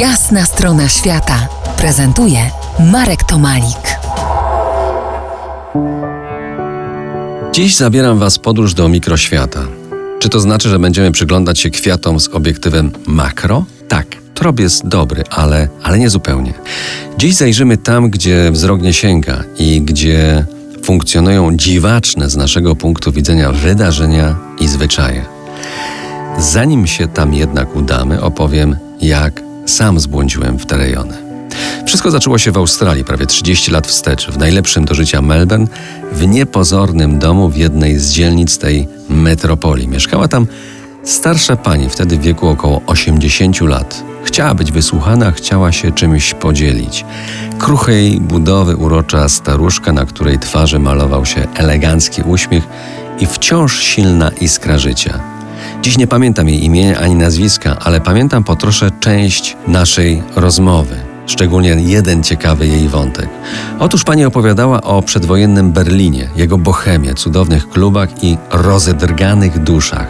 Jasna strona świata prezentuje Marek Tomalik. Dziś zabieram Was podróż do mikroświata. Czy to znaczy, że będziemy przyglądać się kwiatom z obiektywem makro? Tak, trop jest dobry, ale, ale nie zupełnie. Dziś zajrzymy tam, gdzie wzrok nie sięga i gdzie funkcjonują dziwaczne z naszego punktu widzenia wydarzenia i zwyczaje. Zanim się tam jednak udamy, opowiem, jak sam zbłądziłem w te rejony. Wszystko zaczęło się w Australii prawie 30 lat wstecz, w najlepszym do życia Melbourne, w niepozornym domu w jednej z dzielnic tej metropolii. Mieszkała tam starsza pani, wtedy w wieku około 80 lat. Chciała być wysłuchana, chciała się czymś podzielić. Kruchej budowy urocza staruszka, na której twarzy malował się elegancki uśmiech i wciąż silna iskra życia. Dziś nie pamiętam jej imienia ani nazwiska, ale pamiętam po trosze część naszej rozmowy. Szczególnie jeden ciekawy jej wątek. Otóż pani opowiadała o przedwojennym Berlinie, jego bohemie, cudownych klubach i rozedrganych duszach.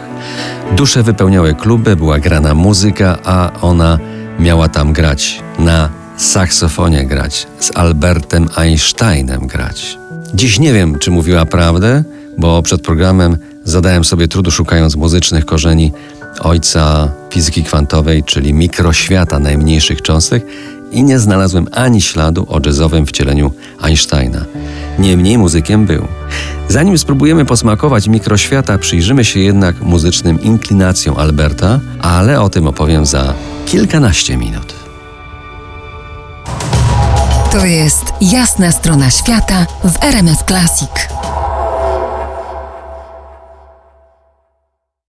Dusze wypełniały kluby, była grana muzyka, a ona miała tam grać, na saksofonie grać, z Albertem Einsteinem grać. Dziś nie wiem, czy mówiła prawdę, bo przed programem zadałem sobie trudu szukając muzycznych korzeni ojca fizyki kwantowej, czyli mikroświata najmniejszych cząstek i nie znalazłem ani śladu o jazzowym wcieleniu Einsteina. Niemniej muzykiem był. Zanim spróbujemy posmakować mikroświata, przyjrzymy się jednak muzycznym inklinacjom Alberta, ale o tym opowiem za kilkanaście minut. To jest jasna strona świata w RMS Classic.